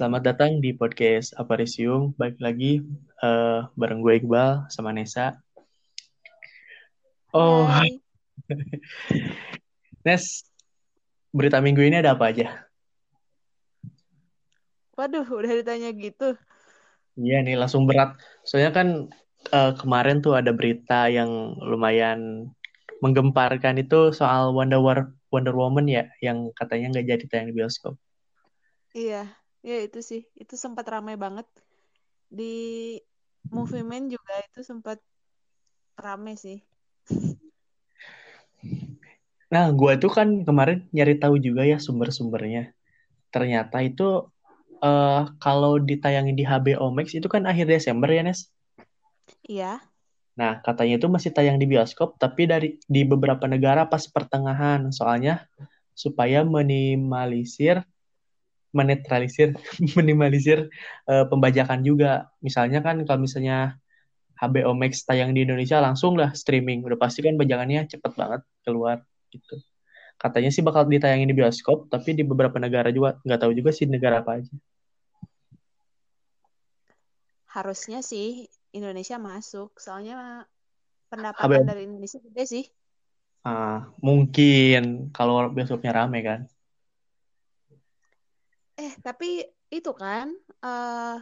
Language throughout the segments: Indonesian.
Selamat datang di podcast Aparisium. Baik lagi uh, bareng gue Iqbal sama Nesa. Oh, Hai. Nes, berita minggu ini ada apa aja? Waduh, udah ditanya gitu. Iya nih, langsung berat. Soalnya kan uh, kemarin tuh ada berita yang lumayan menggemparkan itu soal Wonder, War Wonder Woman ya, yang katanya nggak jadi tayang di bioskop. Iya, ya itu sih. Itu sempat ramai banget. Di Movie Man juga itu sempat ramai sih. Nah, gue tuh kan kemarin nyari tahu juga ya sumber-sumbernya. Ternyata itu uh, kalau ditayangin di HBO Max itu kan akhir Desember ya, Nes? Iya. Nah, katanya itu masih tayang di bioskop, tapi dari di beberapa negara pas pertengahan. Soalnya supaya minimalisir menetralisir minimalisir uh, pembajakan juga. Misalnya kan kalau misalnya HBO Max tayang di Indonesia langsung lah streaming, udah pasti kan bajakannya cepet banget keluar gitu. Katanya sih bakal ditayangin di bioskop, tapi di beberapa negara juga nggak tahu juga sih negara apa aja. Harusnya sih Indonesia masuk, soalnya pendapatan HBO. dari Indonesia gede sih. Ah, mungkin kalau bioskopnya rame kan. Eh, tapi itu kan uh,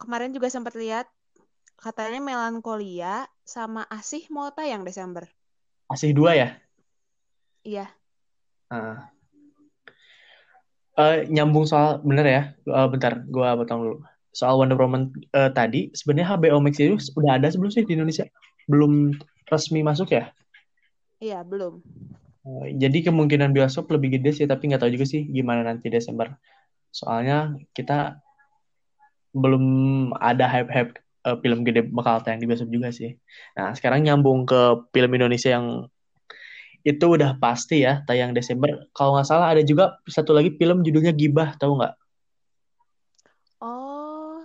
kemarin juga sempat lihat katanya Melankolia sama Asih mau tayang Desember. Asih dua ya? Iya. Uh. Uh, nyambung soal bener ya, uh, bentar, gue potong dulu. Soal Wonder Woman uh, tadi, sebenarnya HBO Max itu udah ada sebelum sih di Indonesia, belum resmi masuk ya? Iya belum. Uh, jadi kemungkinan bioskop lebih gede sih, tapi nggak tahu juga sih gimana nanti Desember. Soalnya kita belum ada hype-hype uh, film gede bakal tayang di bioskop juga sih. Nah, sekarang nyambung ke film Indonesia yang itu udah pasti ya tayang Desember. Kalau nggak salah ada juga satu lagi film judulnya Gibah, tahu nggak? Oh,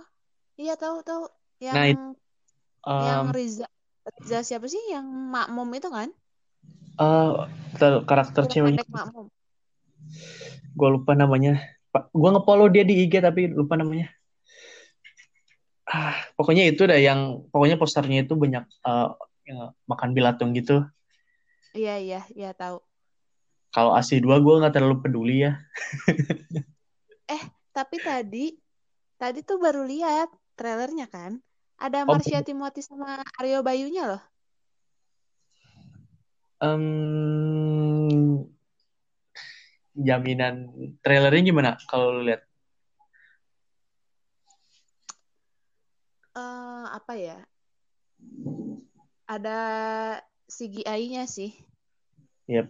iya tahu tahu. Yang nah, it, um, yang Riza, Riza siapa sih yang makmum itu kan? Uh, karakter ceweknya. Gue lupa namanya. Gue ngefollow dia di IG tapi lupa namanya ah, pokoknya itu dah yang pokoknya posternya itu banyak uh, makan bilatung gitu. Iya iya iya tahu. Kalau AC 2 gue nggak terlalu peduli ya. eh tapi tadi tadi tuh baru lihat trailernya kan. Ada Marsha oh, Timothy sama Aryo Bayunya loh. Um, jaminan trailernya gimana kalau lu lihat? uh, apa ya? Ada CGI-nya sih. Yep.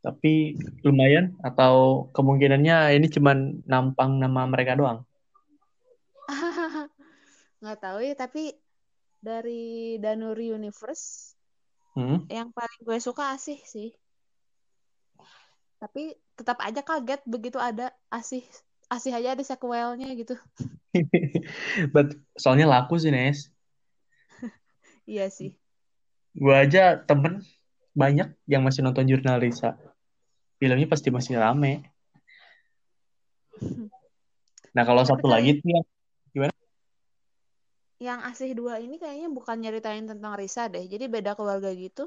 Tapi lumayan atau kemungkinannya ini cuman nampang nama mereka doang? Nggak tahu ya, tapi dari Danuri Universe hmm? yang paling gue suka Asih sih. Tapi tetap aja kaget begitu ada Asih Asih aja ada sequelnya gitu. But soalnya laku sih Nes. iya sih. Gue aja temen banyak yang masih nonton jurnal Risa. Filmnya pasti masih rame. Nah kalau satu lagi tuh yang gimana? Yang Asih dua ini kayaknya bukan nyeritain tentang Risa deh. Jadi beda keluarga gitu.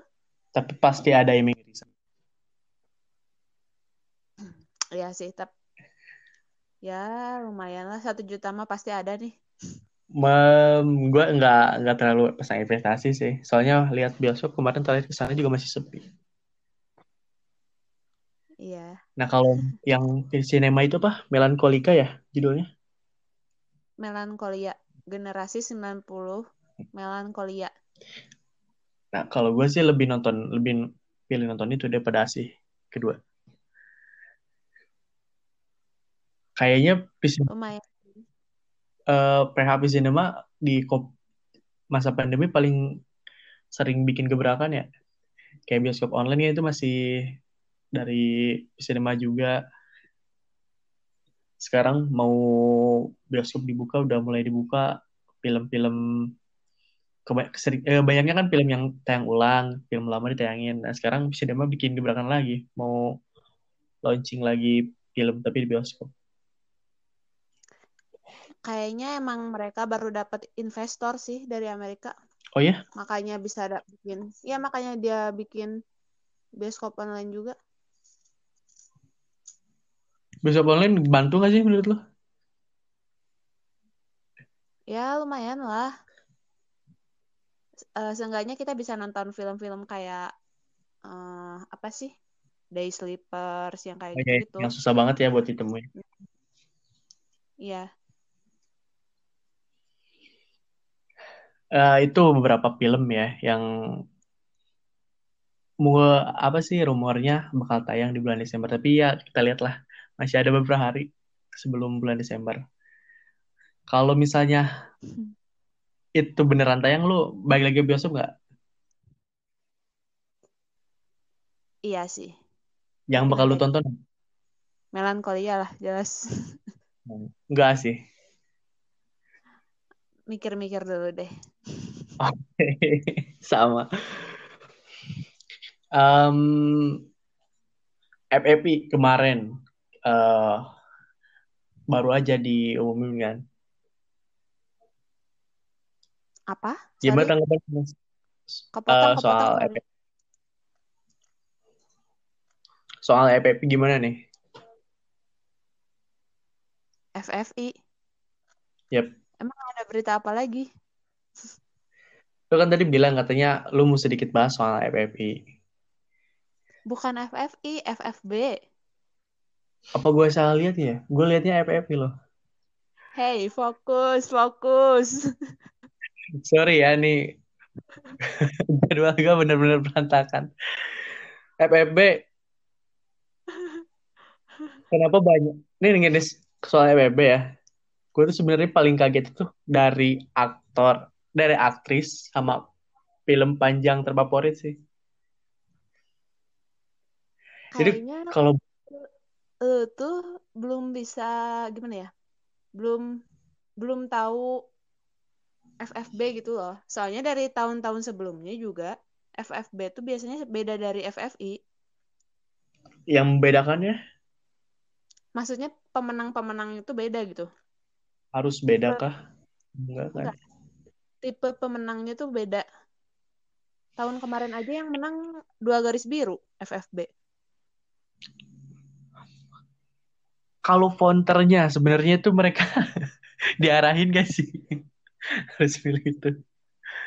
Tapi pasti ada yang Risa. Iya sih, tapi ya lumayan lah satu juta mah pasti ada nih. Mem, gue nggak nggak terlalu pasang investasi sih. Soalnya lihat bioskop kemarin terakhir ke sana juga masih sepi. Iya. Nah kalau yang di sinema itu apa? Melankolika ya judulnya? Melankolia. Generasi 90 Melankolia. Nah kalau gue sih lebih nonton lebih pilih nonton itu daripada asih kedua. Kayaknya lumayan uh, PHP Cinema di masa pandemi paling sering bikin gebrakan ya. Kayak bioskop online ya itu masih dari cinema juga. Sekarang mau bioskop dibuka udah mulai dibuka. Film-film eh, banyaknya kan film yang tayang ulang film lama ditayangin. Nah sekarang cinema bikin gebrakan lagi. Mau launching lagi film tapi di bioskop kayaknya emang mereka baru dapat investor sih dari Amerika. Oh ya? Makanya bisa ada bikin. Ya makanya dia bikin bioskop online juga. Bioskop online bantu gak sih menurut lo? Ya lumayan lah. Uh, seenggaknya kita bisa nonton film-film kayak uh, apa sih? Day Sleepers yang kayak iya, gitu. Yang susah banget ya buat ditemuin. Iya. Uh, itu beberapa film ya yang mau apa sih rumornya bakal tayang di bulan Desember tapi ya kita lihatlah masih ada beberapa hari sebelum bulan Desember. Kalau misalnya itu beneran tayang lu balik lagi bioskop nggak? Iya sih. Yang bakal lu tonton? Melankolia lah jelas. Enggak sih. Mikir-mikir dulu deh. Oke, sama. Um, FFP kemarin uh, baru aja diumumin kan. Apa? Gimana tanggapan uh, soal FFP? Soal FFP gimana nih? FFI. Yep. Emang ada berita apa lagi? Lu kan tadi bilang katanya lu mau sedikit bahas soal FFI. Bukan FFI, FFB. Apa gue salah lihat ya? Gue liatnya FFI loh. Hey, fokus, fokus. Sorry ya nih. Jadwal gue bener-bener berantakan. FFB. Kenapa banyak? Nih nih soal FFB ya. Gue tuh sebenarnya paling kaget itu dari aktor, dari aktris sama film panjang terfavorit sih. Kayaknya Jadi kalau uh, tuh belum bisa gimana ya? Belum belum tahu FFB gitu loh. Soalnya dari tahun-tahun sebelumnya juga FFB tuh biasanya beda dari FFI. Yang membedakannya? Maksudnya pemenang-pemenang itu beda gitu. Harus beda kah? Enggak kan? Enggak. Tipe pemenangnya tuh beda. Tahun kemarin aja yang menang dua garis biru FFB. kalau fonternya sebenarnya itu mereka diarahin gak sih harus pilih itu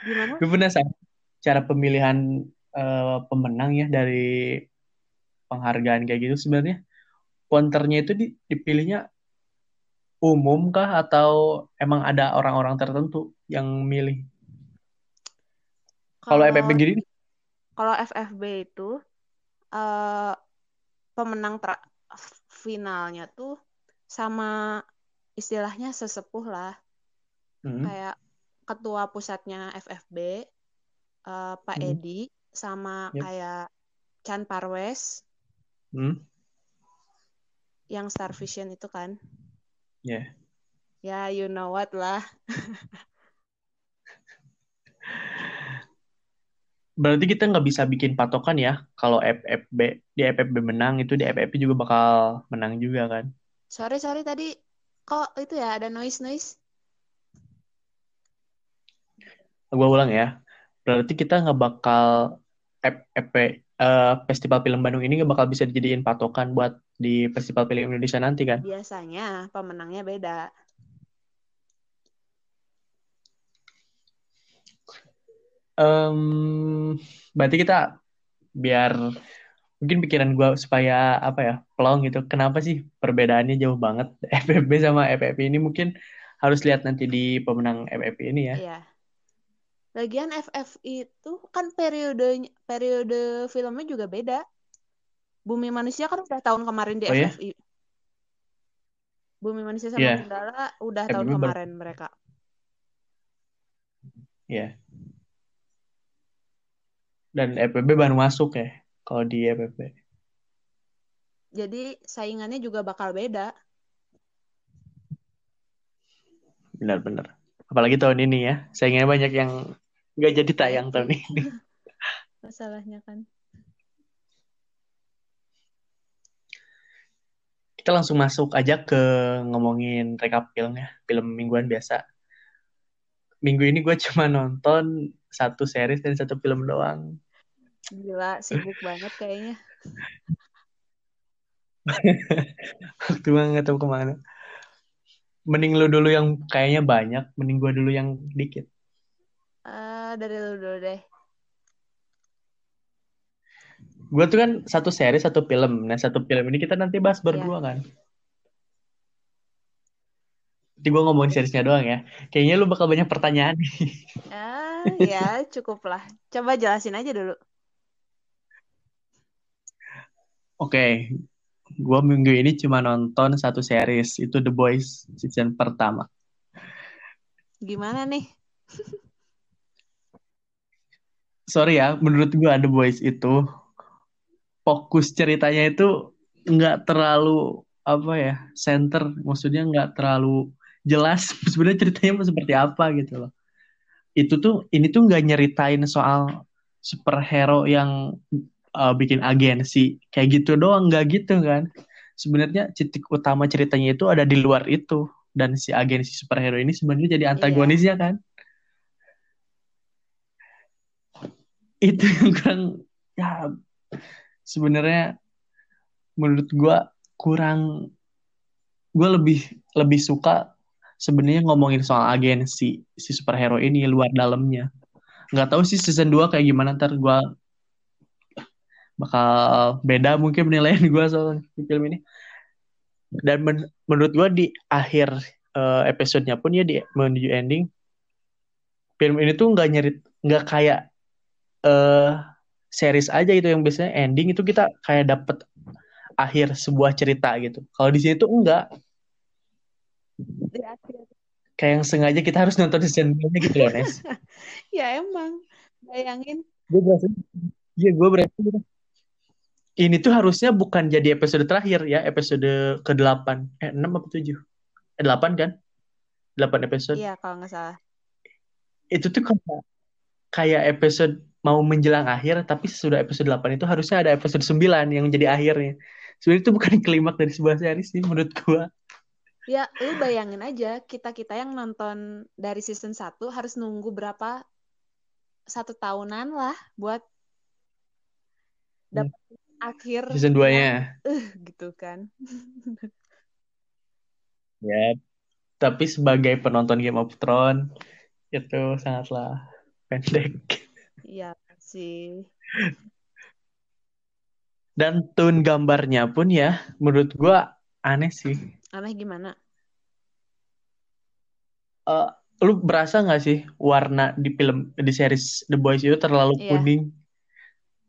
gimana gue penasaran cara pemilihan uh, pemenang ya dari penghargaan kayak gitu sebenarnya fonternya itu dipilihnya umum kah atau emang ada orang-orang tertentu yang milih kalau FFB gini kalau FFB itu uh, pemenang finalnya tuh sama istilahnya sesepuh lah hmm. kayak ketua pusatnya FFB uh, eh, Pak hmm. Edi sama yep. kayak Chan Parwes hmm. yang Star Vision itu kan ya yeah. ya you know what lah Berarti kita nggak bisa bikin patokan ya kalau FFB di FFB menang itu di FFP juga bakal menang juga kan? Sorry sorry tadi kok itu ya ada noise noise. Gue ulang ya. Berarti kita nggak bakal FFP uh, Festival Film Bandung ini nggak bakal bisa dijadiin patokan buat di Festival Film Indonesia nanti kan? Biasanya pemenangnya beda. um, berarti kita biar mungkin pikiran gue supaya apa ya pelong gitu kenapa sih perbedaannya jauh banget FFB sama FFP ini mungkin harus lihat nanti di pemenang FFP ini ya iya. Lagian FF itu kan periode periode filmnya juga beda. Bumi Manusia kan udah tahun kemarin di oh, FFI. Ya? Bumi Manusia sama yeah. Gundala udah tahun kemarin mereka. Iya. Yeah dan FPB baru masuk ya kalau di FPB. Jadi saingannya juga bakal beda. Benar-benar. Apalagi tahun ini ya, saingannya banyak yang nggak jadi tayang tahun ini. Masalahnya kan. kita langsung masuk aja ke ngomongin rekap filmnya, film mingguan biasa. Minggu ini gue cuma nonton satu series dan satu film doang. Gila, sibuk banget kayaknya. Waktu banget tahu ke mana. Mending lu dulu yang kayaknya banyak, mending gue dulu yang dikit. Dari lu dulu deh gue tuh kan satu seri satu film nah satu film ini kita nanti bahas berdua yeah. kan Nanti gue ngomongin seriesnya doang ya. Kayaknya lu bakal banyak pertanyaan. ah, ya cukup lah. Coba jelasin aja dulu. Oke, okay. gue minggu ini cuma nonton satu series, itu The Boys season pertama. Gimana nih? Sorry ya, menurut gue The Boys itu fokus ceritanya itu nggak terlalu apa ya center. Maksudnya nggak terlalu jelas sebenarnya ceritanya seperti apa gitu loh. Itu tuh ini tuh nggak nyeritain soal superhero yang uh, bikin agensi. Kayak gitu doang nggak gitu kan. Sebenarnya titik utama ceritanya itu ada di luar itu. Dan si agensi superhero ini sebenarnya jadi antagonisnya yeah. kan itu yang kurang ya sebenarnya menurut gue kurang gue lebih lebih suka sebenarnya ngomongin soal agensi si superhero ini luar dalamnya. Nggak tahu sih season 2 kayak gimana ntar gue bakal beda mungkin penilaian gue soal film ini. Dan men menurut gue di akhir uh, episodenya pun ya di menuju ending film ini tuh nggak nyerit nggak kayak uh, series aja gitu yang biasanya ending itu kita kayak dapet akhir sebuah cerita gitu. Kalau di sini tuh enggak. Kayak yang sengaja kita harus nonton season nya gitu loh, Nes. ya emang. Bayangin. Gue berasa. Iya, gue berasa gitu. Ini tuh harusnya bukan jadi episode terakhir ya, episode ke-8. Eh, 6 apa 7? Eh, 8 kan? 8 episode. Iya, kalau nggak salah. Itu tuh kayak, kayak episode mau menjelang akhir tapi sudah episode 8 itu harusnya ada episode 9 yang jadi akhirnya. Sebenarnya itu bukan klimak dari sebuah series sih menurut gua. Ya, lu bayangin aja kita-kita yang nonton dari season 1 harus nunggu berapa satu tahunan lah buat dapat hmm. akhir season 2-nya. Uh, gitu kan. ya, tapi sebagai penonton Game of Thrones itu sangatlah pendek. Iya sih. Dan tone gambarnya pun ya, menurut gua aneh sih. Aneh gimana? Uh, lu berasa nggak sih warna di film di series The Boys itu terlalu yeah. kuning?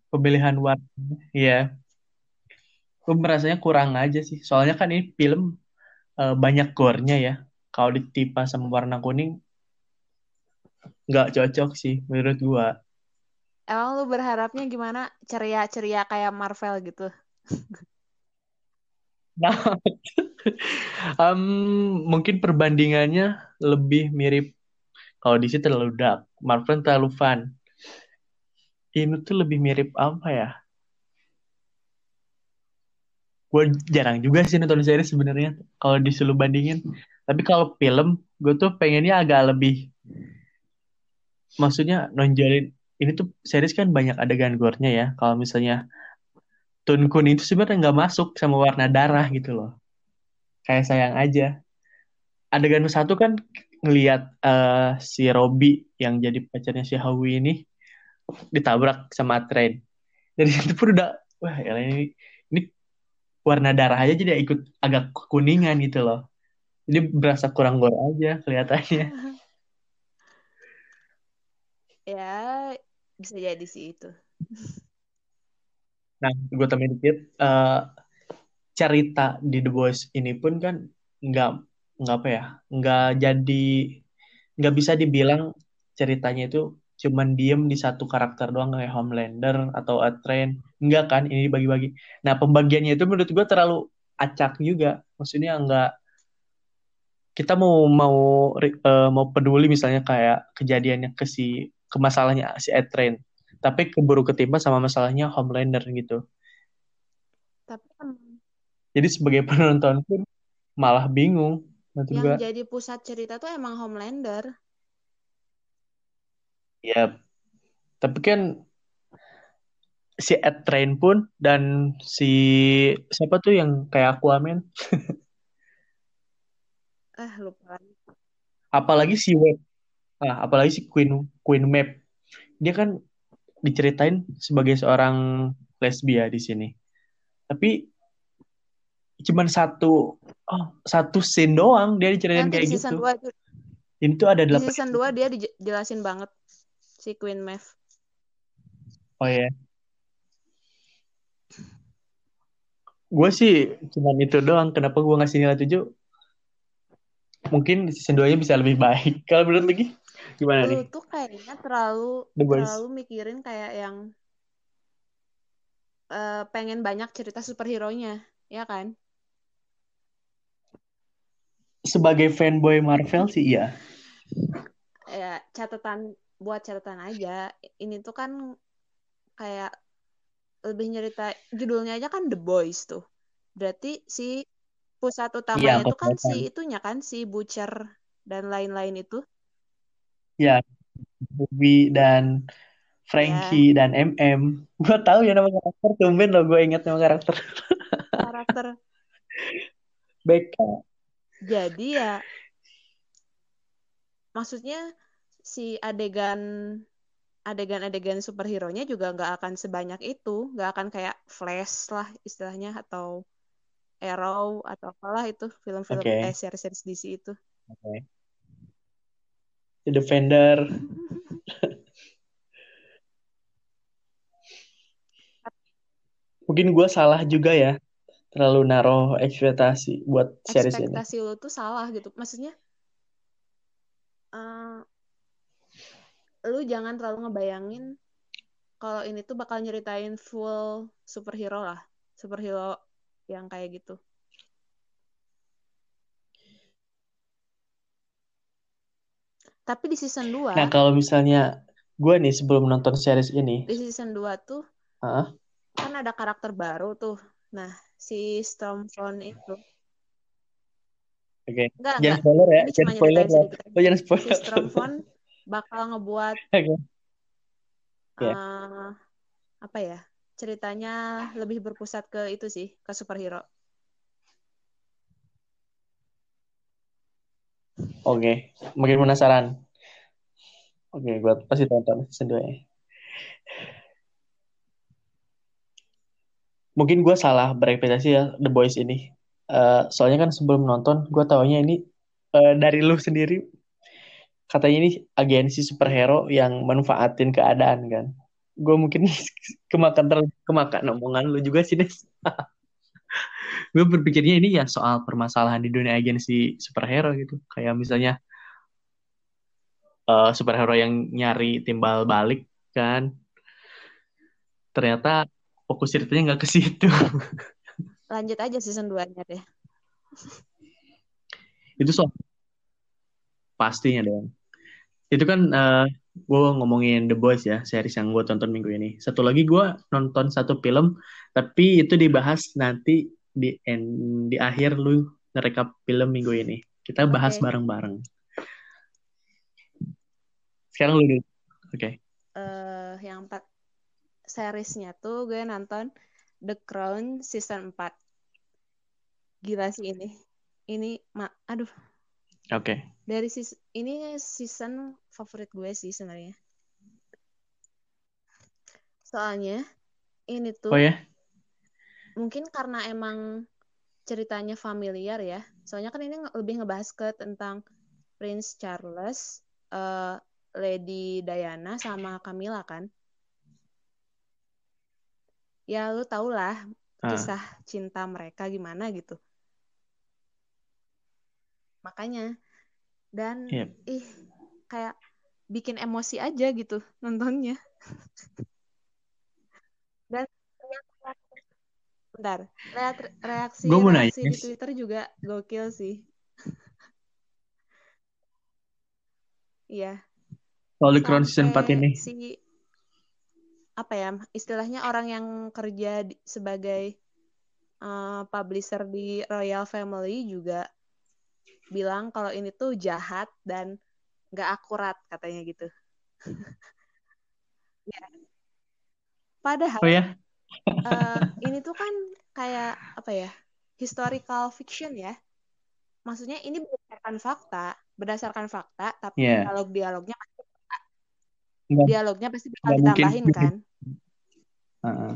Pemilihan warna, ya. Gue merasanya kurang aja sih. Soalnya kan ini film uh, banyak gore-nya ya. Kalau ditipa sama warna kuning, nggak cocok sih menurut gua. Emang lu berharapnya gimana? Ceria-ceria kayak Marvel gitu? Nah, um, mungkin perbandingannya lebih mirip kalau di sini terlalu dark, Marvel terlalu fun. Ini tuh lebih mirip apa ya? Gue jarang juga sih nonton series sebenarnya kalau disuruh bandingin. Tapi kalau film, gue tuh pengennya agak lebih, maksudnya nonjolin ini tuh series kan banyak adegan gore-nya ya. Kalau misalnya Tun Kun itu sebenarnya nggak masuk sama warna darah gitu loh. Kayak sayang aja. Adegan satu kan ngelihat uh, si Robby yang jadi pacarnya si Hawi ini ditabrak sama train. Dari situ pun udah wah ini ini warna darah aja jadi ikut agak kuningan gitu loh. Jadi berasa kurang gore aja kelihatannya. ya bisa jadi sih itu. Nah gue tambahin dikit uh, cerita di The Boys ini pun kan nggak nggak apa ya nggak jadi nggak bisa dibilang ceritanya itu cuman diem di satu karakter doang kayak Homelander atau A Train. Enggak kan ini dibagi-bagi. Nah pembagiannya itu menurut gue terlalu acak juga. Maksudnya enggak kita mau mau uh, mau peduli misalnya kayak kejadiannya ke si ke masalahnya si Etrain tapi keburu ketimpa sama masalahnya Homelander gitu tapi kan Jadi sebagai penonton pun malah bingung. Yang gua. jadi pusat cerita tuh emang Homelander. Ya, tapi kan si Ed Train pun dan si siapa tuh yang kayak Aquaman? eh lupa. Apalagi si Web, ah, apalagi si Queen Queen Map, dia kan diceritain sebagai seorang lesbia di sini. Tapi cuman satu oh, satu scene doang dia diceritain Nanti kayak season gitu. 2 itu, Ini tuh ada delapan. Di season 2 dia dijelasin banget si Queen Maeve. Oh ya. Yeah. Gue sih cuman itu doang. Kenapa gue ngasih nilai 7? Mungkin season 2-nya bisa lebih baik. Kalau menurut lagi gimana Lu nih? tuh kayaknya terlalu terlalu mikirin kayak yang uh, pengen banyak cerita superhero-nya, ya kan? Sebagai fanboy Marvel sih iya. Ya, catatan buat catatan aja. Ini tuh kan kayak lebih nyerita judulnya aja kan The Boys tuh. Berarti si pusat utamanya ya, itu kan si itunya kan si Butcher dan lain-lain itu. Ya, Bobby dan Frankie ya. dan MM. Gue tahu ya nama karakter, tumben loh gue ingat nama karakter. Karakter. Becca. Jadi ya, maksudnya si adegan adegan-adegan superhero-nya juga nggak akan sebanyak itu, nggak akan kayak Flash lah istilahnya atau Arrow atau apalah itu film-film okay. eh series-series DC itu. Okay. The Defender. Mungkin gue salah juga ya, terlalu naruh ekspektasi buat series ekspektasi ini. Ekspektasi lo tuh salah gitu, maksudnya. Uh, lu jangan terlalu ngebayangin kalau ini tuh bakal nyeritain full superhero lah superhero yang kayak gitu tapi di season 2 nah kalau misalnya gue nih sebelum nonton series ini di season 2 tuh uh kan ada karakter baru tuh nah si Stormfront itu Oke. Okay. jangan enggak. spoiler ya. Jangan spoiler lah. Oh, jangan spoiler. Si Stormfront bakal ngebuat okay. yeah. uh, apa ya ceritanya lebih berpusat ke itu sih ke superhero. Oke, okay. makin penasaran. Oke, okay, gue pasti tonton season 2 Mungkin gue salah berekspektasi ya The Boys ini. Uh, soalnya kan sebelum nonton, gue taunya ini uh, dari lu sendiri katanya ini agensi superhero yang manfaatin keadaan kan gue mungkin kemakan terlalu kemakan omongan lu juga sih Nes gue berpikirnya ini ya soal permasalahan di dunia agensi superhero gitu. Kayak misalnya uh, superhero yang nyari timbal balik kan. Ternyata fokus ceritanya nggak ke situ. Lanjut aja season 2 nya deh itu soal pastinya dong. Itu kan uh, eh, gue ngomongin The Boys ya, series yang gue tonton minggu ini. Satu lagi gue nonton satu film, tapi itu dibahas nanti di end, di akhir lu ngerekap film minggu ini. Kita bahas bareng-bareng. Sekarang lu dulu. Oke. Okay. Uh, yang empat seriesnya tuh gue nonton The Crown season 4. Gila sih ini. Ini, ma aduh, Oke. Okay. Dari season, ini season favorit gue sih sebenarnya. Soalnya ini tuh Oh ya? Mungkin karena emang ceritanya familiar ya. Soalnya kan ini lebih ngebahas ke tentang Prince Charles, uh, Lady Diana sama Camilla kan. Ya lu tau lah ah. kisah cinta mereka gimana gitu makanya dan yep. ih kayak bikin emosi aja gitu nontonnya dan bentar reaksi Gua mau reaksi nanya. di Twitter juga gokil sih iya Soal Crown season 4 ini si apa ya istilahnya orang yang kerja di, sebagai uh, publisher di Royal Family juga bilang kalau ini tuh jahat dan nggak akurat katanya gitu. ya. Padahal oh, ya? Uh, ini tuh kan kayak apa ya historical fiction ya. Maksudnya ini berdasarkan fakta, berdasarkan fakta, tapi yeah. dialog-dialognya pasti dialognya pasti bakal ditambahin mungkin. kan. Uh -uh.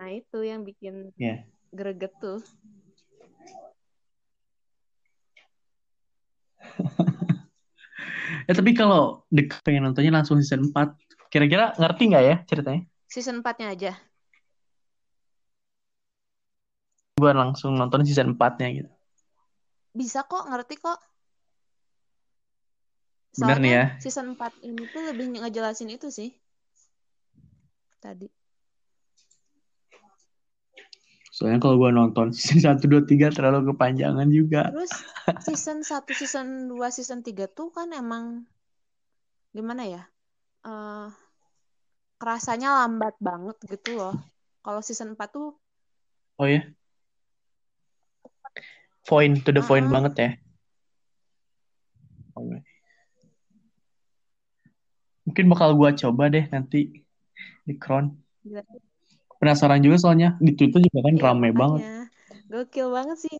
Nah itu yang bikin yeah. greget tuh. ya tapi kalau pengen nontonnya langsung season 4 kira-kira ngerti nggak ya ceritanya season 4 nya aja buat langsung nonton season 4 nya gitu bisa kok ngerti kok Soalnya Bener nih ya. season 4 ini tuh lebih ngejelasin itu sih. Tadi. Soalnya kalau gue nonton season 1, 2, 3 terlalu kepanjangan juga. Terus season 1, season 2, season 3 tuh kan emang gimana ya? Uh, kerasanya lambat banget gitu loh. Kalau season 4 tuh Oh ya? Point to the uh, point banget ya. Mungkin bakal gue coba deh nanti di Crown. Penasaran juga soalnya di Twitter juga kan iya, rame banget. gokil banget sih.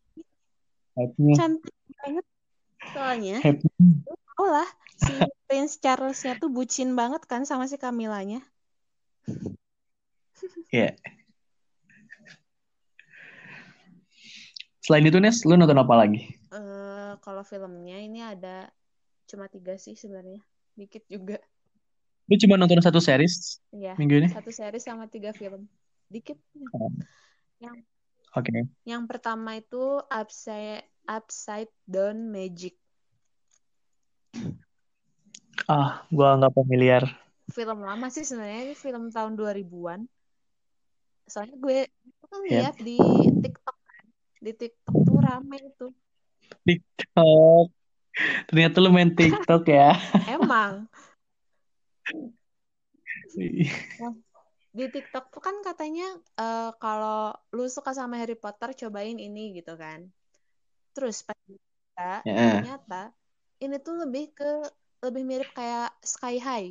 Hype-nya. cantik banget soalnya. Oh lah si Prince Charlesnya tuh bucin banget kan sama si Camilanya Iya. yeah. Selain itu Nes, lu nonton apa lagi? Uh, kalau filmnya ini ada cuma tiga sih sebenarnya, dikit juga. Lu cuma nonton satu series iya, minggu ini? Satu series sama tiga film dikit oh. yang oke okay. yang pertama itu upside upside down magic ah gua nggak familiar film lama sih sebenarnya ini film tahun 2000-an soalnya gue itu kan yeah. lihat di TikTok di TikTok tuh rame itu TikTok ternyata lu main TikTok ya emang nah, di TikTok tuh kan katanya uh, kalau lu suka sama Harry Potter cobain ini gitu kan. Terus pas kita yeah. ternyata ini tuh lebih ke lebih mirip kayak Sky High.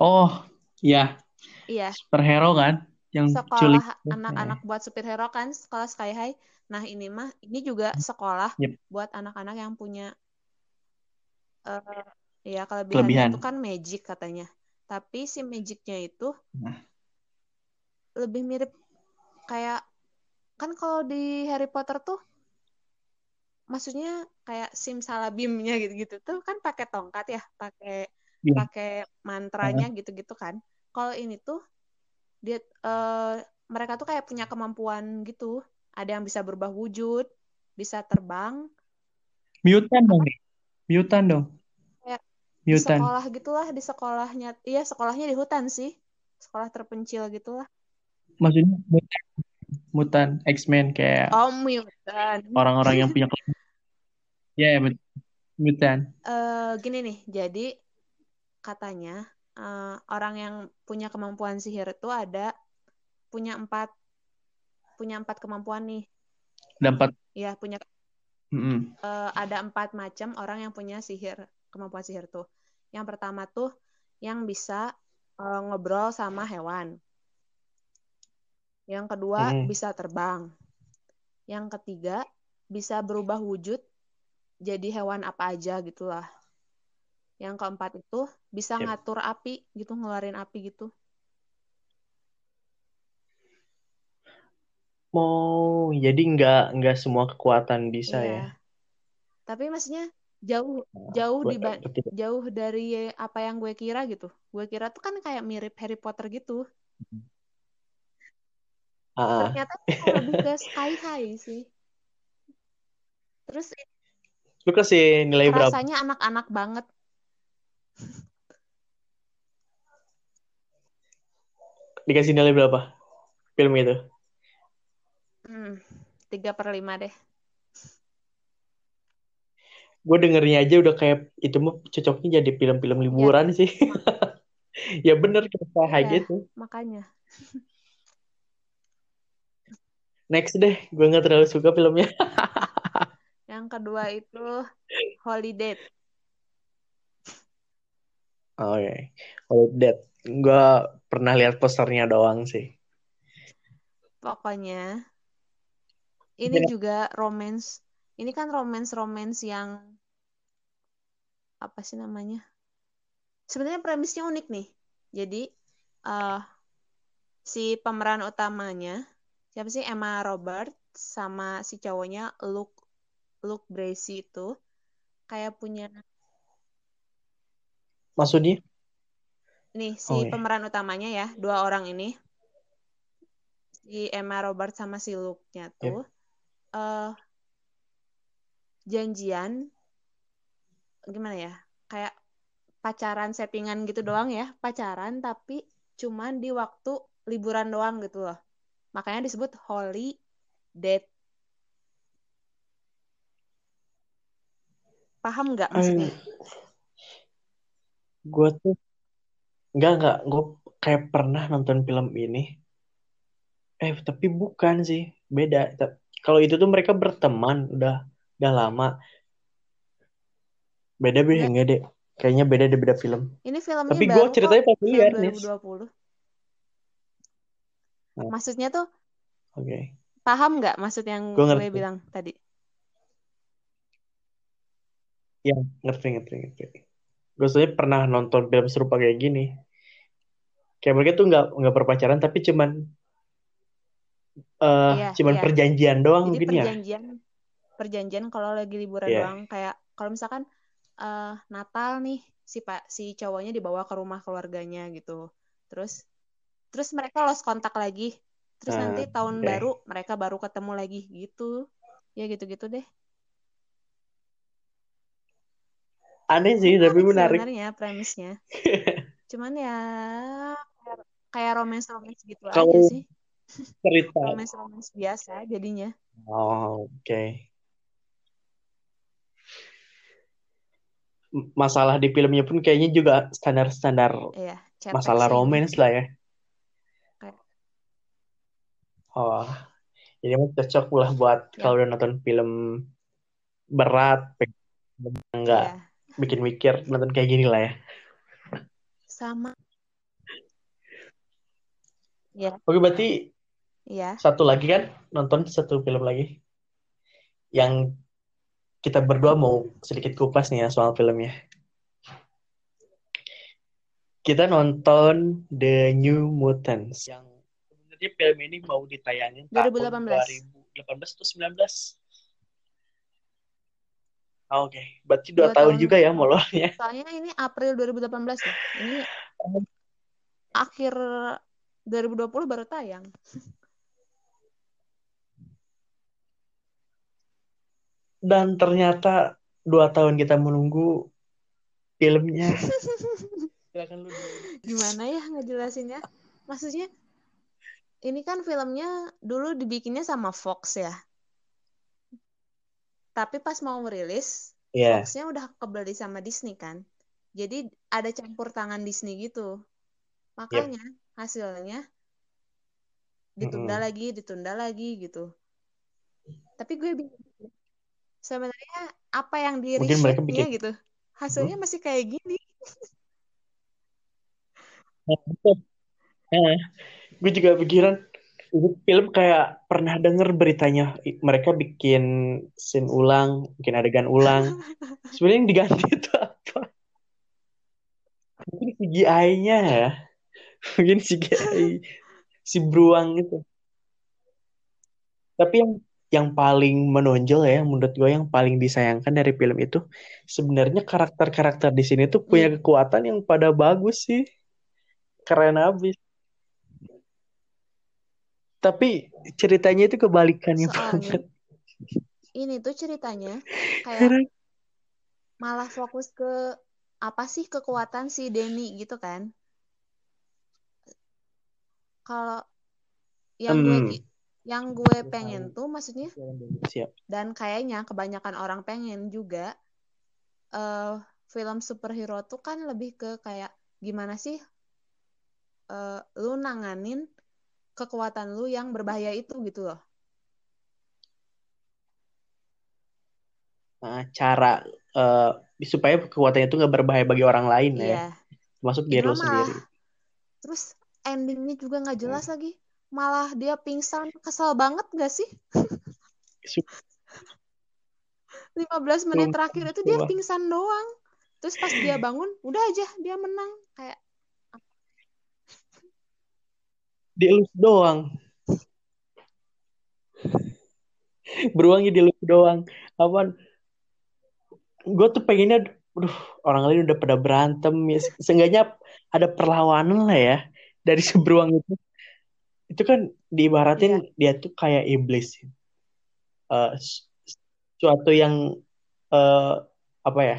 Oh, iya. Iya. Superhero kan yang sekolah anak-anak buat superhero kan sekolah Sky High. Nah, ini mah ini juga sekolah yep. buat anak-anak yang punya uh, ya kelebihan, kelebihan itu kan magic katanya tapi si magicnya itu nah. lebih mirip kayak kan kalau di Harry Potter tuh maksudnya kayak simsalabimnya gitu-gitu tuh kan pakai tongkat ya pakai yeah. pakai mantranya gitu-gitu kan kalau ini tuh dia uh, mereka tuh kayak punya kemampuan gitu. Ada yang bisa berubah wujud bisa terbang. Mutan dong mutan dong. Di sekolah gitulah di sekolahnya. Iya sekolahnya di hutan sih. Sekolah terpencil gitulah. Maksudnya mutan mutan X-Men kayak oh mutan orang-orang yang punya ya yeah, mutan uh, gini nih. Jadi katanya uh, orang yang punya kemampuan sihir itu ada punya empat punya empat kemampuan nih ada empat ya punya mm -hmm. uh, ada empat macam orang yang punya sihir kemampuan sihir tuh. Yang pertama tuh yang bisa uh, ngobrol sama hewan. Yang kedua hmm. bisa terbang. Yang ketiga bisa berubah wujud jadi hewan apa aja gitulah. Yang keempat itu bisa yep. ngatur api gitu, ngeluarin api gitu. Mau jadi nggak nggak semua kekuatan bisa iya. ya? Tapi maksudnya jauh nah, jauh di jauh dari apa yang gue kira gitu gue kira tuh kan kayak mirip Harry Potter gitu uh. ternyata lebih ke Sky High sih terus lu kasih nilai berapa rasanya anak-anak banget dikasih nilai berapa film itu hmm, tiga per lima deh gue dengernya aja udah kayak itu mah cocoknya jadi film-film iya. liburan ya. sih ya bener kayak ya, gitu makanya Next deh, gue nggak terlalu suka filmnya. yang kedua itu Holiday. Oke, okay. Holiday. Gue pernah lihat posternya doang sih. Pokoknya ini ya. juga romance. Ini kan romance-romance yang apa sih namanya? Sebenarnya premisnya unik nih. Jadi uh, si pemeran utamanya siapa sih Emma Robert sama si cowoknya Luke Luke Bracey itu kayak punya maksudnya nih si oh, iya. pemeran utamanya ya dua orang ini si Emma Robert sama si Luke-nya tuh yep. uh, janjian gimana ya kayak pacaran settingan gitu doang ya pacaran tapi cuman di waktu liburan doang gitu loh Makanya disebut holy date. Paham nggak maksudnya? Gue tuh nggak nggak gue kayak pernah nonton film ini. Eh tapi bukan sih beda. Kalau itu tuh mereka berteman udah udah lama. Beda beda ya. enggak deh. Kayaknya beda deh beda film. Ini filmnya Tapi gue ceritanya familiar nih. 2020. Nah. Maksudnya tuh Oke. Okay. Paham nggak maksud yang gue, gue bilang tadi? Ya, ngerti, ngerti, ngerti. Gue sebenernya pernah nonton film serupa kayak gini. Kayak mereka tuh nggak nggak berpacaran tapi cuman uh, iya, cuman iya. perjanjian doang Jadi mungkin perjanjian, ya. Perjanjian, kalau lagi liburan yeah. doang. Kayak kalau misalkan uh, Natal nih si pak si cowoknya dibawa ke rumah keluarganya gitu. Terus terus mereka lost kontak lagi terus uh, nanti tahun okay. baru mereka baru ketemu lagi gitu ya gitu-gitu deh aneh sih menarik tapi menarik. sebenarnya premisnya. Cuman ya kayak romance romance gitu Kalo aja sih. cerita. Romance romance biasa jadinya. Oh, oke. Okay. masalah di filmnya pun kayaknya juga standar-standar iya, masalah romance lah ya. Oh, jadi emang cocok lah buat ya. kalau udah nonton film berat, enggak ya. Bikin mikir nonton kayak gini lah ya. Sama. Ya. Oke, berarti ya. satu lagi kan nonton satu film lagi yang kita berdua mau sedikit kupas nih ya soal filmnya. Kita nonton The New Mutants yang sebenarnya film ini mau ditayangin 2018. tahun 2018 atau 19 Oh, Oke, okay. berarti dua, dua tahun, tahun juga ya molornya. Soalnya ini April 2018 ya. Ini akhir 2020 baru tayang. Dan ternyata dua tahun kita menunggu filmnya. Gimana ya ngejelasinnya? Maksudnya ini kan filmnya dulu dibikinnya sama Fox ya. Tapi pas mau merilis, yeah. Foxnya udah kebeli sama Disney kan. Jadi ada campur tangan Disney gitu. Makanya yep. hasilnya ditunda mm -hmm. lagi, ditunda lagi gitu. Tapi gue bingung. Sebenarnya apa yang di reshootnya gitu? Hasilnya masih kayak gini. Nah, gue juga pikiran film kayak pernah denger beritanya mereka bikin scene ulang, bikin adegan ulang. Sebenarnya yang diganti itu apa? Mungkin CGI-nya ya. Mungkin CGI si beruang itu. Tapi yang yang paling menonjol ya, menurut gue yang paling disayangkan dari film itu sebenarnya karakter-karakter di sini tuh punya iya. kekuatan yang pada bagus sih, keren abis tapi ceritanya itu kebalikannya Soalnya, banget. Ini tuh ceritanya kayak malah fokus ke apa sih kekuatan si Denny gitu kan? Kalau yang hmm. gue yang gue pengen tuh maksudnya Siap. dan kayaknya kebanyakan orang pengen juga uh, film superhero tuh kan lebih ke kayak gimana sih uh, lu nanganin kekuatan lu yang berbahaya itu gitu loh. Nah, cara uh, supaya kekuatannya itu nggak berbahaya bagi orang lain yeah. ya, iya. masuk diri lu sendiri. Terus endingnya juga nggak iya. jelas hmm. lagi, malah dia pingsan, kesel banget gak sih? 15 menit terakhir itu dia pingsan doang. Terus pas dia bangun, udah aja dia menang. Kayak dielus doang. Beruangnya dielus doang. Apa gue tuh pengennya aduh orang lain udah pada berantem ya. Seenggaknya ada perlawanan lah ya dari si beruang itu. Itu kan diibaratin yeah. dia tuh kayak iblis. Uh, suatu yang uh, apa ya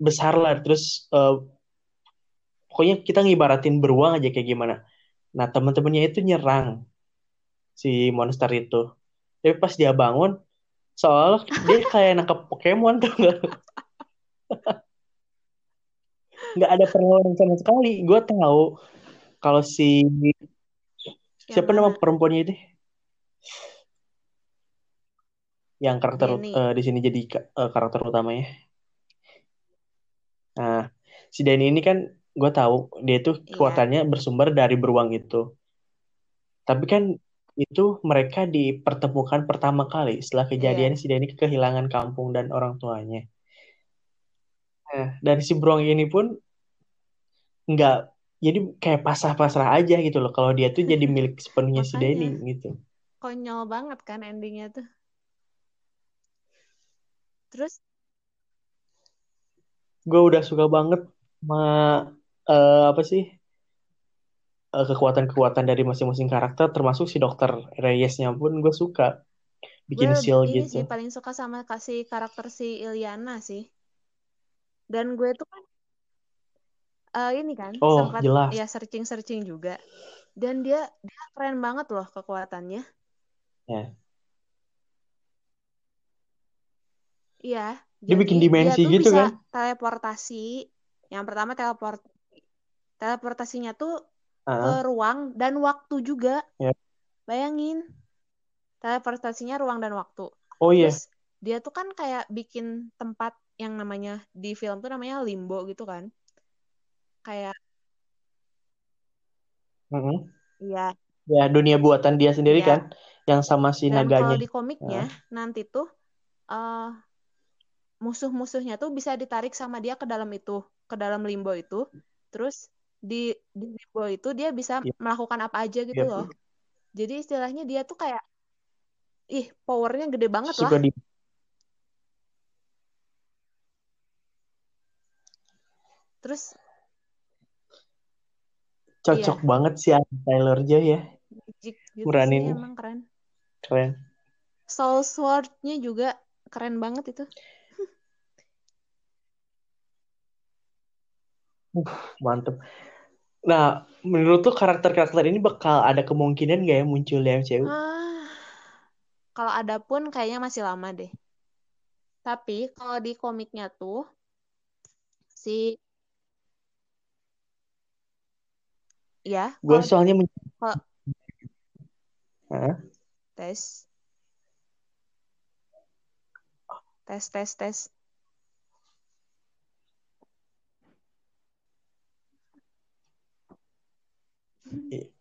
besar lah. Terus uh, pokoknya kita ngibaratin beruang aja kayak gimana nah teman-temannya itu nyerang si monster itu. Tapi pas dia bangun soal dia kayak nangkep Pokemon tuh nggak? Nggak ada perlawanan sama sekali. Gue tahu kalau si Siapa nama perempuannya ini? Yang karakter uh, di sini jadi uh, karakter utamanya. Nah, si Danny ini kan gue tahu dia itu iya. kekuatannya yeah. bersumber dari beruang itu. Tapi kan itu mereka dipertemukan pertama kali setelah iya. kejadian yeah. si Danny kehilangan kampung dan orang tuanya. Nah, dari si beruang ini pun nggak jadi kayak pasrah-pasrah aja gitu loh kalau dia tuh jadi milik sepenuhnya si Denny gitu konyol banget kan endingnya tuh terus gue udah suka banget sama uh, apa sih? Uh, kekuatan-kekuatan dari masing-masing karakter termasuk si dokter Reyesnya pun gue suka bikin gue seal ini gitu. sih paling suka sama kasih karakter si Ilyana sih. Dan gue tuh kan uh, ini kan oh, sempat jelas. ya searching searching juga. Dan dia dia keren banget loh kekuatannya. Ya. Iya dia jadi bikin dimensi dia tuh gitu bisa kan? teleportasi. Yang pertama teleport teleportasinya tuh uh -huh. ke ruang dan waktu juga yeah. bayangin teleportasinya ruang dan waktu oh iya Terus, dia tuh kan kayak bikin tempat yang namanya di film tuh namanya limbo gitu kan kayak mm-hmm. Iya. Ya dunia buatan dia sendiri ya. kan, yang sama si Dan naganya. Kalau di komiknya uh. nanti tuh uh, musuh-musuhnya tuh bisa ditarik sama dia ke dalam itu, ke dalam limbo itu. Terus di, di itu dia bisa. Iya. melakukan apa aja gitu yep. loh. Jadi istilahnya dia tuh kayak, ih powernya gede banget Suka lah. Di... Terus cocok iya. banget sih Tyler Joy ya Magic gitu sih, emang keren keren Soul Sword-nya juga keren banget itu uh, mantep nah menurut tuh karakter-karakter ini bakal ada kemungkinan gak ya muncul di MCU ah, kalau ada pun kayaknya masih lama deh tapi kalau di komiknya tuh si Ya. Gue soalnya men... Kalo... Tes. Tes, tes, tes.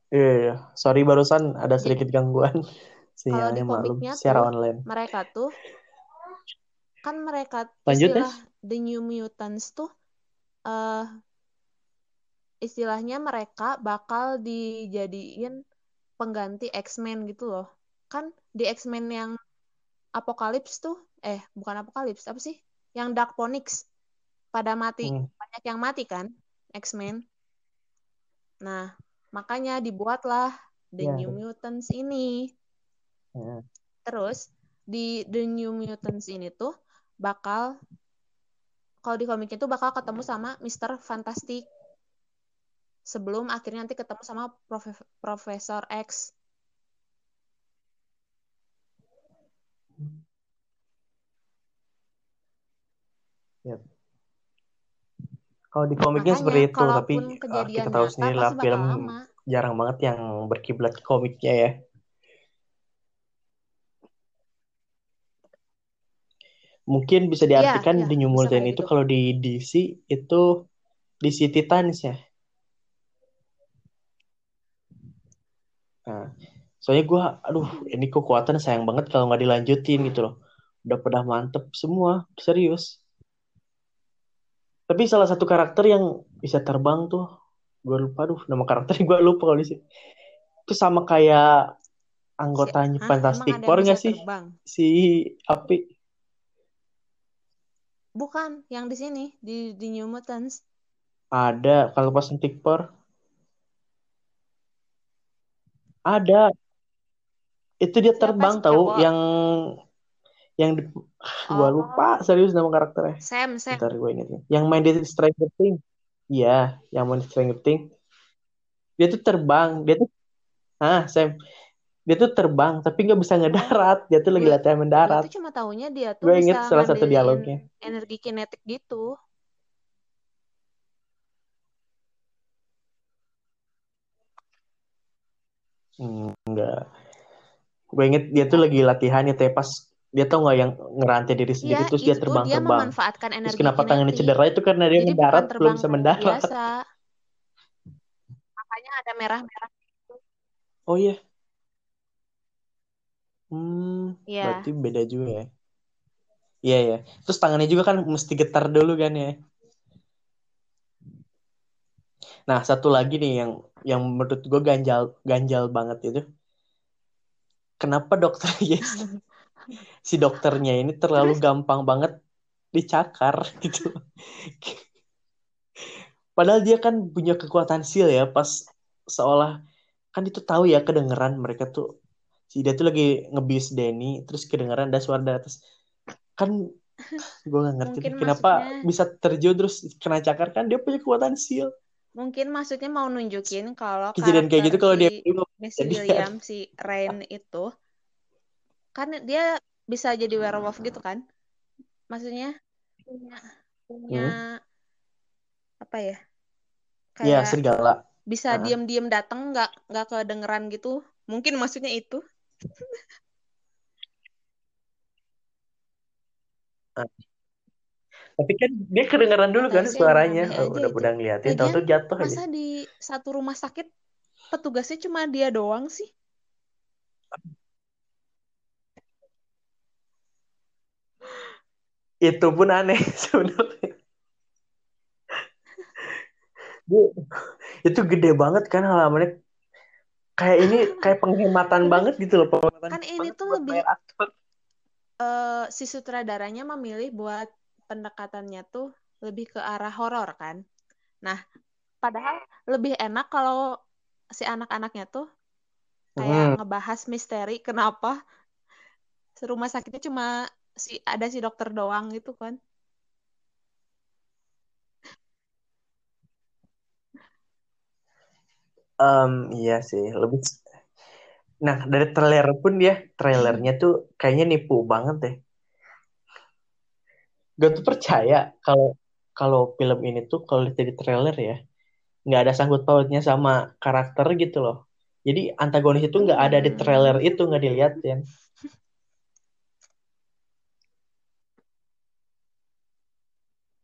Iya, iya. Sorry barusan ada sedikit gangguan sinyalnya malum secara online. Mereka tuh kan mereka Lanjut, istilah The New Mutants tuh uh, istilahnya mereka bakal dijadiin pengganti X-Men gitu loh. Kan di X-Men yang Apokalips tuh, eh bukan Apokalips, apa sih? Yang Dark Phoenix pada mati, hmm. banyak yang mati kan X-Men. Nah, makanya dibuatlah The yeah. New Mutants ini. Yeah. Terus di The New Mutants ini tuh bakal kalau di komiknya tuh bakal ketemu sama Mister Fantastic sebelum akhirnya nanti ketemu sama Prof Profesor X. Yep. Kalau di komiknya Makanya, seperti itu, tapi uh, kita tahu sendiri lah film lama. jarang banget yang berkiblat ke komiknya ya. mungkin bisa Iya, diartikan iya, di New bisa Mutant kayak itu gitu. kalau di DC itu DC Titans ya. Nah, soalnya gue, aduh, ini kekuatan sayang banget kalau nggak dilanjutin gitu loh. Udah pada mantep semua, serius. Tapi salah satu karakter yang bisa terbang tuh, gue lupa, aduh, nama karakternya gue lupa kalau di sini. Itu sama kayak anggotanya Hah, Fantastic emang ada Four nggak sih? terbang? Si Api. Bukan, yang di sini di di New Mutants. Ada, kalau Fantastic Four. Ada. Itu dia terbang sih tahu cowok? yang yang di... gua Oh, lupa serius nama karakternya. Sam, Sam. Bentar gue ingetin. Yang main di Stranger Things. Iya, yang main di Stranger Things. Dia tuh terbang, dia tuh ah Sam. Dia tuh terbang tapi nggak bisa ngedarat. Dia tuh lagi Gue latihan gue mendarat. tuh cuma taunya dia tuh Gue bisa inget salah satu dialognya. energi kinetik gitu. Hmm, enggak. Gue inget dia tuh lagi latihan ya teh pas dia tau nggak yang ngerantai diri sendiri Iya, terus dia itu dia terbang-terbang. memanfaatkan Terus energi kenapa tangannya kinetik. cedera itu karena dia Jadi mendarat belum terbang bisa mendarat. biasa. Makanya ada merah-merah. Oh iya. Hmm, Iya. berarti beda juga ya. Iya ya. Terus tangannya juga kan mesti getar dulu kan ya. Nah, satu lagi nih yang yang menurut gue ganjal ganjal banget itu. Kenapa dokter Yes si dokternya ini terlalu Terus? gampang banget dicakar gitu. Padahal dia kan punya kekuatan seal ya pas seolah kan itu tahu ya kedengeran mereka tuh. Si dia tuh lagi ngebis Denny terus kedengeran ada suara dari atas. Kan gue gak ngerti Mungkin kenapa maksudnya- bisa terjun terus kena cakar. Kan dia punya kekuatan seal Mungkin maksudnya mau nunjukin kalau kejadian kayak gitu kalau dia Jadi- William si Rain itu kan dia bisa jadi werewolf gitu kan? Maksudnya punya punya apa ya? Hmm. Iya Kayak serigala bisa Ah. diam-diam datang nggak nggak kedengeran gitu. Mungkin maksudnya itu. tapi kan dia kedengeran dulu kan sih, suaranya oh, aja udah itu. udah ngeliatin Lagian, tahu-tahu jatuh aja Masa di satu rumah sakit petugasnya cuma dia doang sih? Itu pun aneh sebenarnya Bu, itu gede banget kan halamannya kayak ini kayak penghematan Terus, banget gitu loh penghematan kan ini tuh lebih- eh, si sutradaranya memilih buat pendekatannya tuh lebih ke arah horor kan. Nah, padahal lebih enak kalau si anak-anaknya tuh kayak Hmm. ngebahas misteri kenapa rumah sakitnya cuma si ada si dokter doang gitu kan. Em, iya sih lebih nah dari trailer pun ya trailernya tuh kayaknya nipu banget deh. Gue tuh percaya kalau kalau film ini tuh kalau lihat dari trailer ya nggak ada sangkut pautnya sama karakter gitu loh. Jadi antagonis itu nggak ada di trailer itu nggak diliatin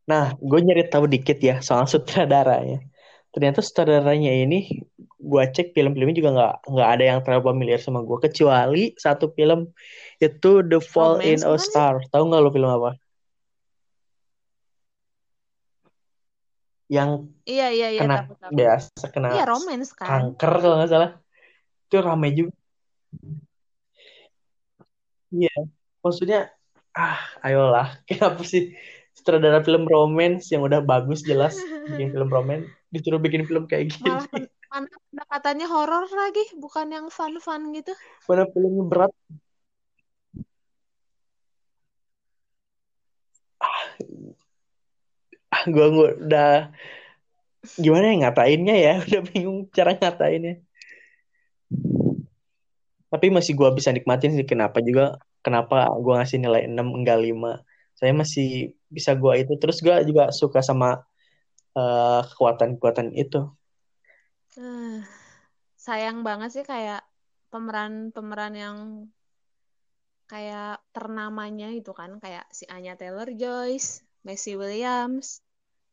nah gue nyari tahu dikit ya soal sutradaranya ternyata sutradaranya ini gue cek film-filmnya juga nggak nggak ada yang terlalu familiar sama gue kecuali satu film itu The Fall in Romance a? Star tahu nggak lo film apa yang Iya iya iya kena tahu tahu. biasa kena Iya romance kan. kanker kalau nggak salah itu ramai juga iya maksudnya ah ayolah kenapa sih sutradara film romance yang udah bagus jelas. Bikin film romance disuruh bikin film kayak Malah gini pen mana pendekatannya horor lagi, bukan yang fun-fun gitu. mana filmnya berat. Ah gue udah gimana ya ngatainnya ya? Udah bingung cara ngatainnya. Tapi masih gue bisa nikmatin sih kenapa juga kenapa gue ngasih nilai 6 enggak 5 saya masih bisa gue itu. Terus gue juga suka sama eh, kekuatan-kekuatan itu. Eh, sayang banget sih kayak pemeran-pemeran yang kayak ternamanya itu kan. Kayak si Anya Taylor Joyce, Messi Williams,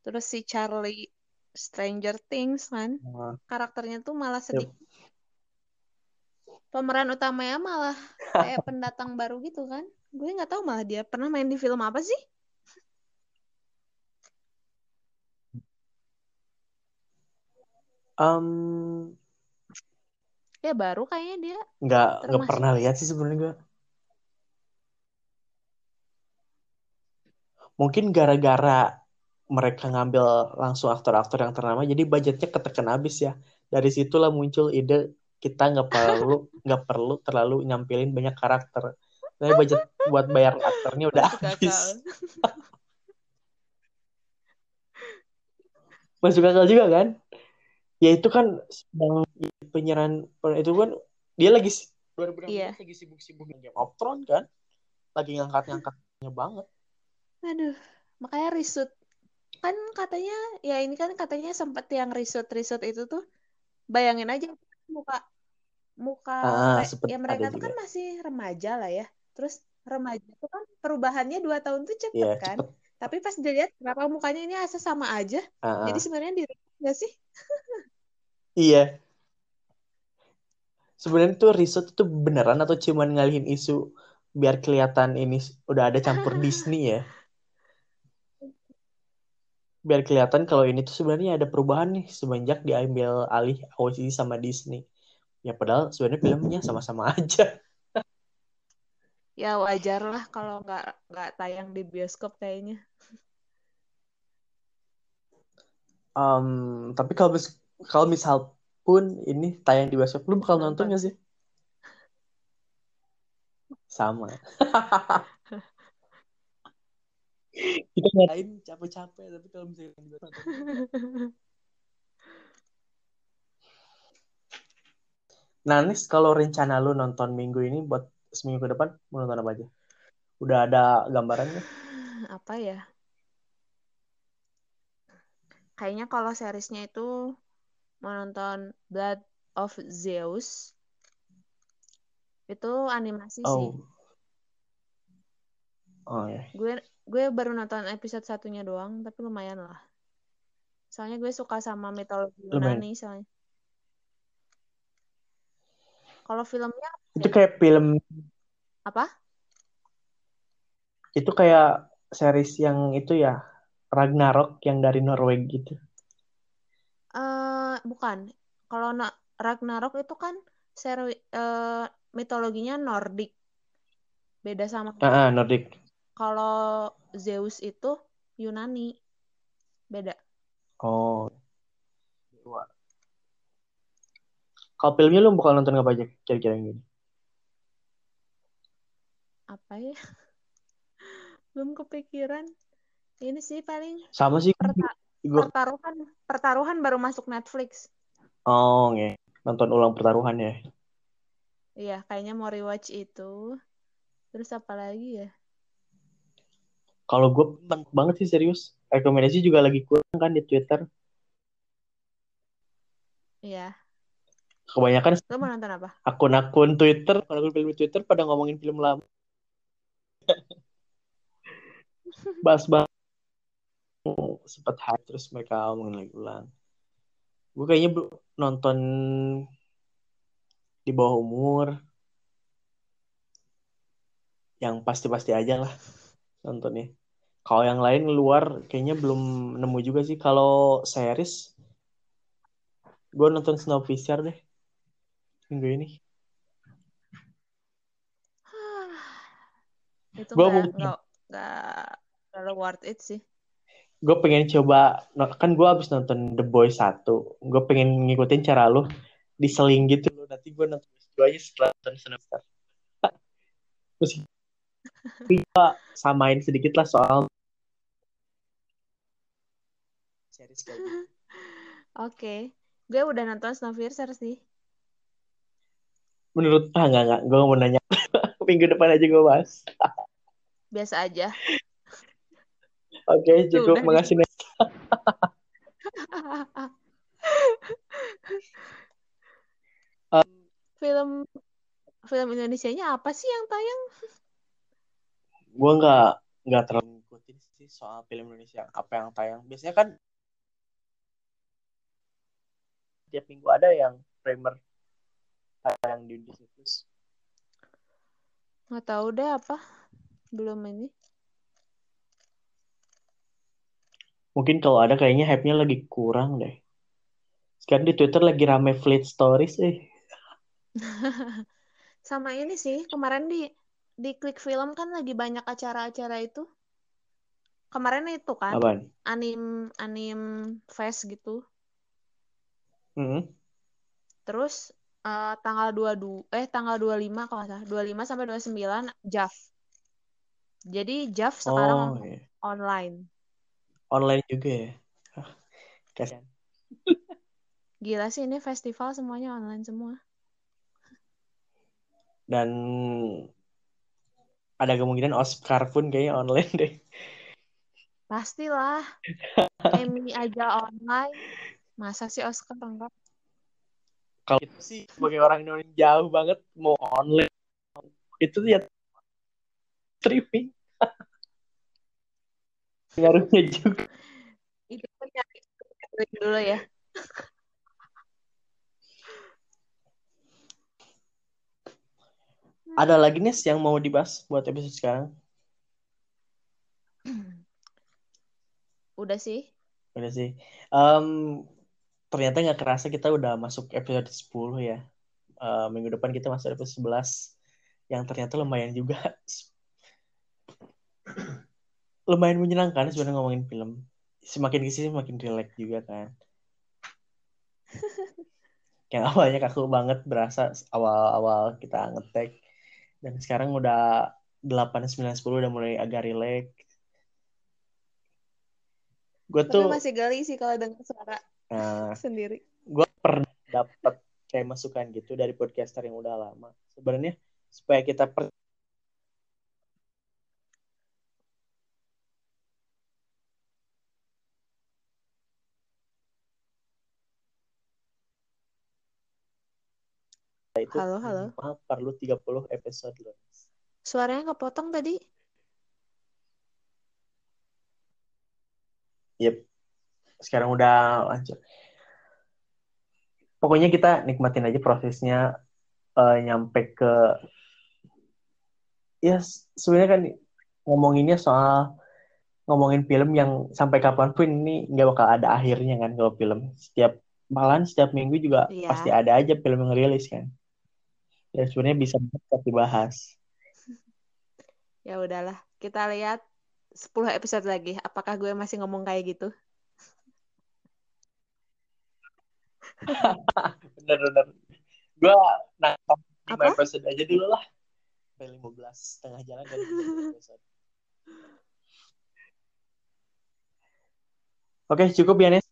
terus si Charlie Stranger Things kan. Uh, Karakternya tuh malah sedikit pemeran utamanya malah kayak pendatang baru gitu kan. Gue nggak tahu malah dia pernah main di film apa sih? Um, ya baru kayaknya dia. Nggak nggak pernah lihat sih sebenarnya gue. Mungkin gara-gara mereka ngambil langsung aktor-aktor yang ternama, jadi budgetnya ketekan habis ya. Dari situlah muncul ide kita nggak perlu nggak perlu terlalu nyampilin banyak karakter. Tapi budget buat bayar aktornya udah habis. Masuk akal juga kan? ya itu kan penyerahan itu kan dia lagi 2016 yeah. lagi sibuk-sibuk Game of Thrones kan lagi ngangkat-ngangkatnya banget aduh makanya risut kan katanya ya ini kan katanya sempat yang risut risut itu tuh bayangin aja muka muka ah, ya mereka tuh kan masih remaja lah ya terus remaja itu kan perubahannya dua tahun tuh cepet yeah, kan cepet. tapi pas dilihat kenapa mukanya ini asa sama aja uh, jadi sebenarnya diri nggak sih Iya. Sebenarnya tuh riset itu beneran atau cuman ngalihin isu biar kelihatan ini udah ada campur Disney ya? Biar kelihatan kalau ini tuh sebenarnya ada perubahan nih semenjak diambil alih OCD sama Disney. Ya padahal sebenarnya filmnya sama-sama aja. Ya wajar lah kalau nggak nggak tayang di bioskop kayaknya. Um, tapi kalau kalau misal pun ini tayang di bioskop lu bakal nonton gak sih? Sama. Kita ngapain capek-capek tapi kalau misalnya di bioskop Nah, Nis, kalau rencana lu nonton minggu ini buat seminggu ke depan, mau nonton apa aja? Udah ada gambarannya? Apa ya? Kayaknya kalau seriesnya itu menonton Blood of Zeus itu animasi oh. sih. Oh ya. Gue gue baru nonton episode satunya doang, tapi lumayan lah. Soalnya gue suka sama mitologi Yunani soalnya. Kalau filmnya itu kayak film apa? Itu kayak series yang itu ya Ragnarok yang dari Norway gitu. Uh, bukan. Kalau na Ragnarok itu kan seri uh, mitologinya Nordik. Beda sama uh, uh, Nordik. Kalau Zeus itu Yunani. Beda. Oh. Kalau filmnya lu bakal nonton apa aja kira-kira yang gini? Apa ya? Belum kepikiran. Ini sih paling sama sih perta pertaruhan pertaruhan baru masuk Netflix. Oh, nge. nonton ulang pertaruhan ya. Iya, kayaknya mau rewatch itu. Terus apa lagi ya? Kalau gue banget sih serius. Rekomendasi juga lagi kurang kan di Twitter. Iya. Kebanyakan Lo mau nonton apa? Akun-akun Twitter, akun film Twitter pada ngomongin film lama. Bahas-bahas sempat hype terus mereka omongin lagi ulang. Gue kayaknya nonton di bawah umur. Yang pasti-pasti aja lah nontonnya. Kalau yang lain luar kayaknya belum nemu juga sih. Kalau series gue nonton Snowpiercer deh minggu ini itu gue nggak nggak worth it sih gue pengen coba kan gue abis nonton The Boys satu gue pengen ngikutin cara lu diseling gitu loh nanti gue nonton aja setelah nonton semester terus gue samain sedikit lah soal series kayak gitu. Oke, gue udah nonton Snowpiercer sih. Menurut ah nggak nggak, gue mau nanya minggu depan aja gue bahas. Biasa aja. Oke, okay, cukup. Makasih, Nesta. um, film film Indonesia-nya apa sih yang tayang? gue nggak nggak terlalu ngikutin sih soal film Indonesia apa yang tayang biasanya kan tiap minggu ada yang primer tayang di Disney Plus nggak tahu deh apa belum ini. Mungkin kalau ada kayaknya hype-nya lagi kurang deh. Sekarang di Twitter lagi rame Fleet Stories eh. Sama ini sih kemarin di di klik film kan lagi banyak acara-acara itu. Kemarin itu kan Apaan? anim anim fest gitu. Hmm. terus uh, tanggal 22 eh tanggal 25 kalau nggak salah. 25 sampai 29 JAF jadi JAF sekarang oh, iya. online. Online juga ya? Kasihan. Gila sih ini festival semuanya online semua. Dan ada kemungkinan Oscar pun kayaknya online deh. Pastilah. Emmy aja online. Masa sih Oscar enggak? Kalau itu sih sebagai orang Indonesia jauh banget mau online. Itu ya streaming ngaruhnya juga. Itu nyari dulu ya. Ada lagi nih yang mau dibahas buat episode sekarang? Udah sih. Udah sih. Um, ternyata nggak kerasa kita udah masuk episode 10 ya. Uh, minggu depan kita masuk episode 11 yang ternyata lumayan juga lumayan menyenangkan sebenarnya ngomongin film. Semakin ke sini semakin relax juga kan. Yang awalnya kaku banget berasa awal-awal kita ngetek dan sekarang udah 8, 9, 10 udah mulai agak relax. Gue tuh masih gali sih kalau dengar suara nah, sendiri. gue pernah dapat kayak masukan gitu dari podcaster yang udah lama. Sebenarnya supaya kita per itu halo halo perlu 30 episode loh suaranya kepotong tadi Yep. Sekarang udah lanjut. Pokoknya kita nikmatin aja prosesnya uh, nyampe ke ya sebenarnya kan ngomonginnya soal ngomongin film yang sampai kapan pun ini nggak bakal ada akhirnya kan kalau film setiap malam setiap minggu juga yeah. pasti ada aja film yang rilis kan ya sebenarnya bisa dibahas ya udahlah kita lihat 10 episode lagi. Apakah gue masih ngomong kayak gitu? Bener-bener. gue nangkap 5 episode aja dulu lah. Sampai 15 setengah jalan dan episode. Oke, cukup ya, Nes.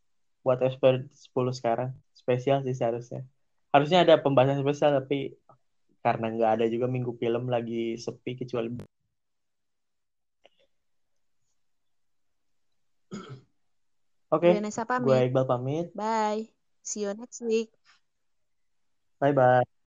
Buat episode 10 sekarang. Spesial sih seharusnya. Harusnya ada pembahasan spesial, tapi karena nggak ada juga minggu film lagi sepi kecuali Oke. Okay. Gue Iqbal pamit. Bye. See you next week. Bye bye.